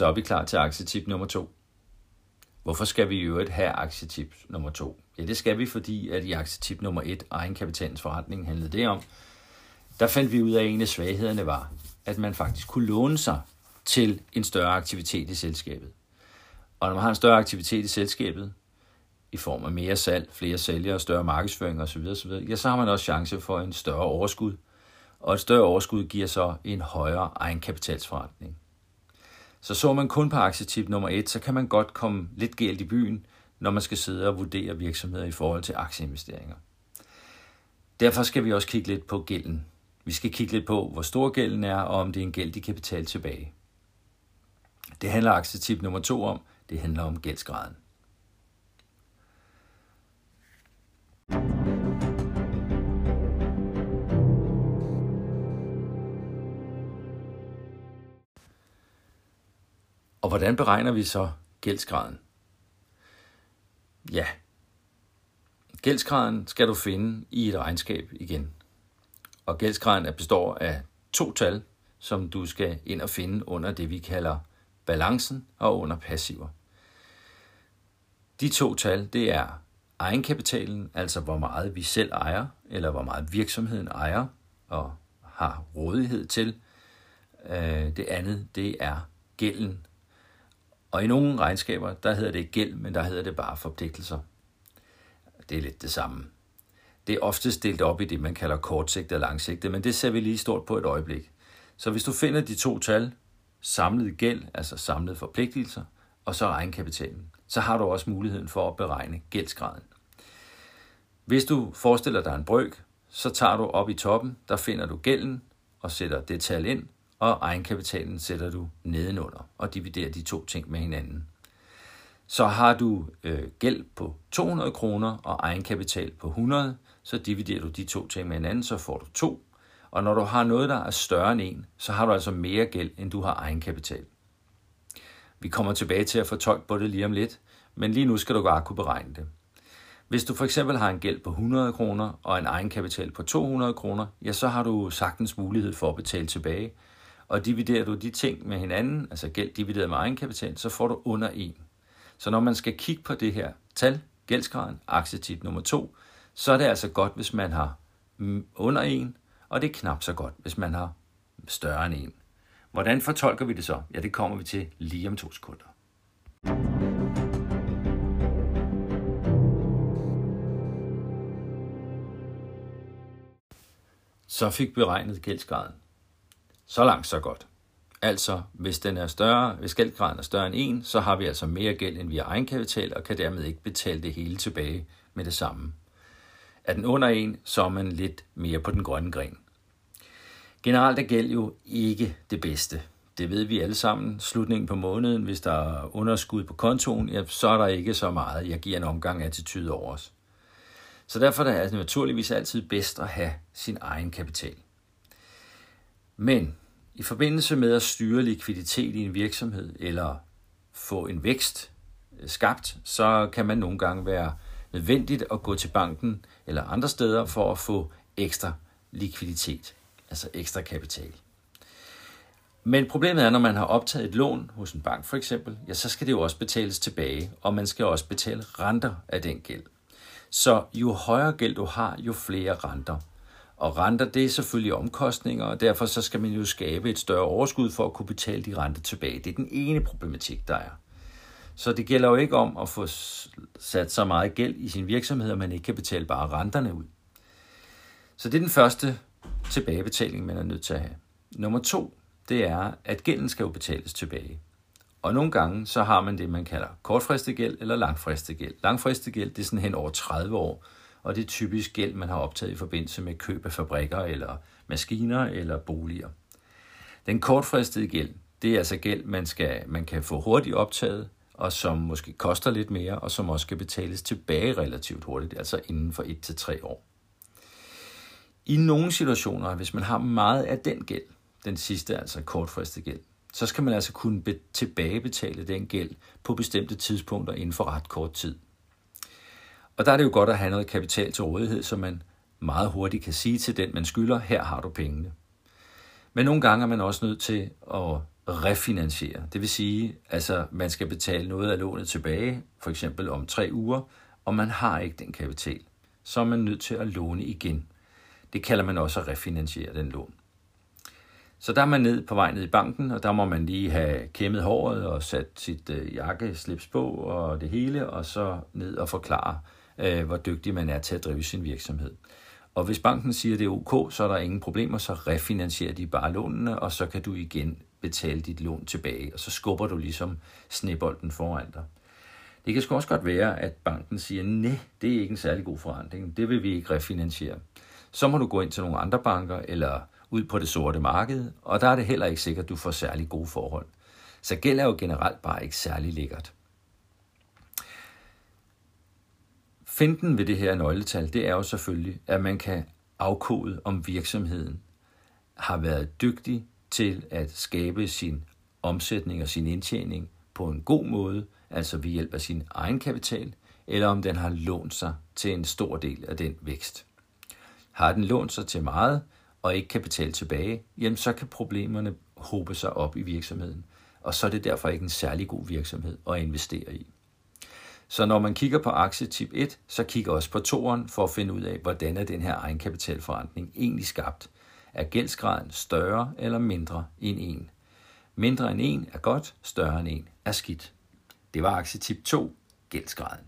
Så er vi klar til aktietip nummer to. Hvorfor skal vi i øvrigt have aktietip nummer to? Ja, det skal vi, fordi at i aktietip nummer et, egenkapitalens forretning, handlede det om, der fandt vi ud af, at en af svaghederne var, at man faktisk kunne låne sig til en større aktivitet i selskabet. Og når man har en større aktivitet i selskabet, i form af mere salg, flere sælgere, større markedsføring osv., osv., ja, så har man også chance for en større overskud. Og et større overskud giver så en højere egenkapitalsforretning. Så så man kun på aktietip nummer et, så kan man godt komme lidt galt i byen, når man skal sidde og vurdere virksomheder i forhold til aktieinvesteringer. Derfor skal vi også kigge lidt på gælden. Vi skal kigge lidt på, hvor stor gælden er, og om det er en gæld, de kan betale tilbage. Det handler aktietip nummer to om. Det handler om gældsgraden. Hvordan beregner vi så gældsgraden? Ja, gældsgraden skal du finde i et regnskab igen. Og gældsgraden består af to tal, som du skal ind og finde under det, vi kalder balancen og under passiver. De to tal, det er egenkapitalen, altså hvor meget vi selv ejer, eller hvor meget virksomheden ejer og har rådighed til. Øh, det andet, det er gælden. Og i nogle regnskaber, der hedder det gæld, men der hedder det bare forpligtelser. Det er lidt det samme. Det er oftest delt op i det, man kalder kortsigtet og langsigtet, men det ser vi lige stort på et øjeblik. Så hvis du finder de to tal, samlet gæld, altså samlede forpligtelser, og så egenkapitalen, så har du også muligheden for at beregne gældsgraden. Hvis du forestiller dig en brøk, så tager du op i toppen, der finder du gælden og sætter det tal ind, og egenkapitalen sætter du nedenunder og dividerer de to ting med hinanden. Så har du øh, gæld på 200 kroner og egenkapital på 100, så dividerer du de to ting med hinanden, så får du 2. Og når du har noget, der er større end en, så har du altså mere gæld, end du har egenkapital. Vi kommer tilbage til at fortolke på det lige om lidt, men lige nu skal du bare kunne beregne det. Hvis du for eksempel har en gæld på 100 kroner og en egenkapital på 200 kroner, ja, så har du sagtens mulighed for at betale tilbage. Og dividerer du de ting med hinanden, altså gæld divideret med egenkapital, så får du under 1. Så når man skal kigge på det her tal, gældsgraden, aktietip nummer 2, så er det altså godt, hvis man har under 1, og det er knap så godt, hvis man har større end 1. Hvordan fortolker vi det så? Ja, det kommer vi til lige om to sekunder. Så fik beregnet gældsgraden. Så langt, så godt. Altså, hvis den er større, hvis gældgraden er større end 1, så har vi altså mere gæld, end vi har egenkapital, og kan dermed ikke betale det hele tilbage med det samme. Er den under 1, så er man lidt mere på den grønne gren. Generelt er gæld jo ikke det bedste. Det ved vi alle sammen. Slutningen på måneden, hvis der er underskud på kontoen, ja, så er der ikke så meget. Jeg giver en omgang attitude over os. Så derfor er det naturligvis altid bedst at have sin egen kapital. Men i forbindelse med at styre likviditet i en virksomhed eller få en vækst øh, skabt, så kan man nogle gange være nødvendigt at gå til banken eller andre steder for at få ekstra likviditet, altså ekstra kapital. Men problemet er, når man har optaget et lån hos en bank for eksempel, ja, så skal det jo også betales tilbage, og man skal også betale renter af den gæld. Så jo højere gæld du har, jo flere renter. Og renter, det er selvfølgelig omkostninger, og derfor så skal man jo skabe et større overskud for at kunne betale de renter tilbage. Det er den ene problematik, der er. Så det gælder jo ikke om at få sat så meget gæld i sin virksomhed, at man ikke kan betale bare renterne ud. Så det er den første tilbagebetaling, man er nødt til at have. Nummer to, det er, at gælden skal jo betales tilbage. Og nogle gange, så har man det, man kalder kortfristet gæld eller langfristet gæld. Langfristet gæld, det er sådan hen over 30 år, og det er typisk gæld, man har optaget i forbindelse med køb af fabrikker eller maskiner eller boliger. Den kortfristede gæld, det er altså gæld, man, skal, man kan få hurtigt optaget, og som måske koster lidt mere, og som også skal betales tilbage relativt hurtigt, altså inden for 1-3 år. I nogle situationer, hvis man har meget af den gæld, den sidste altså kortfristet gæld, så skal man altså kunne tilbagebetale den gæld på bestemte tidspunkter inden for ret kort tid. Og der er det jo godt at have noget kapital til rådighed, så man meget hurtigt kan sige til den, man skylder, her har du pengene. Men nogle gange er man også nødt til at refinansiere. Det vil sige, altså man skal betale noget af lånet tilbage, for eksempel om tre uger, og man har ikke den kapital. Så er man nødt til at låne igen. Det kalder man også at refinansiere den lån. Så der er man ned på vej ned i banken, og der må man lige have kæmmet håret og sat sit øh, jakkeslips på og det hele, og så ned og forklare, øh, hvor dygtig man er til at drive sin virksomhed. Og hvis banken siger, at det er ok, så er der ingen problemer, så refinansierer de bare lånene, og så kan du igen betale dit lån tilbage, og så skubber du ligesom snebolden foran dig. Det kan sgu også godt være, at banken siger, nej, det er ikke en særlig god forandring, det vil vi ikke refinansiere. Så må du gå ind til nogle andre banker, eller ud på det sorte marked, og der er det heller ikke sikkert, at du får særlig gode forhold. Så gæld er jo generelt bare ikke særlig lækkert. Finten ved det her nøgletal, det er jo selvfølgelig, at man kan afkode, om virksomheden har været dygtig til at skabe sin omsætning og sin indtjening på en god måde, altså ved hjælp af sin egen kapital, eller om den har lånt sig til en stor del af den vækst. Har den lånt sig til meget og ikke kan betale tilbage, jamen så kan problemerne hobe sig op i virksomheden, og så er det derfor ikke en særlig god virksomhed at investere i. Så når man kigger på aktietip 1, så kigger også på toeren for at finde ud af, hvordan er den her egenkapitalforretning egentlig skabt. Er gældsgraden større eller mindre end 1? Mindre end 1 er godt, større end 1 er skidt. Det var aktietip 2, gældsgraden.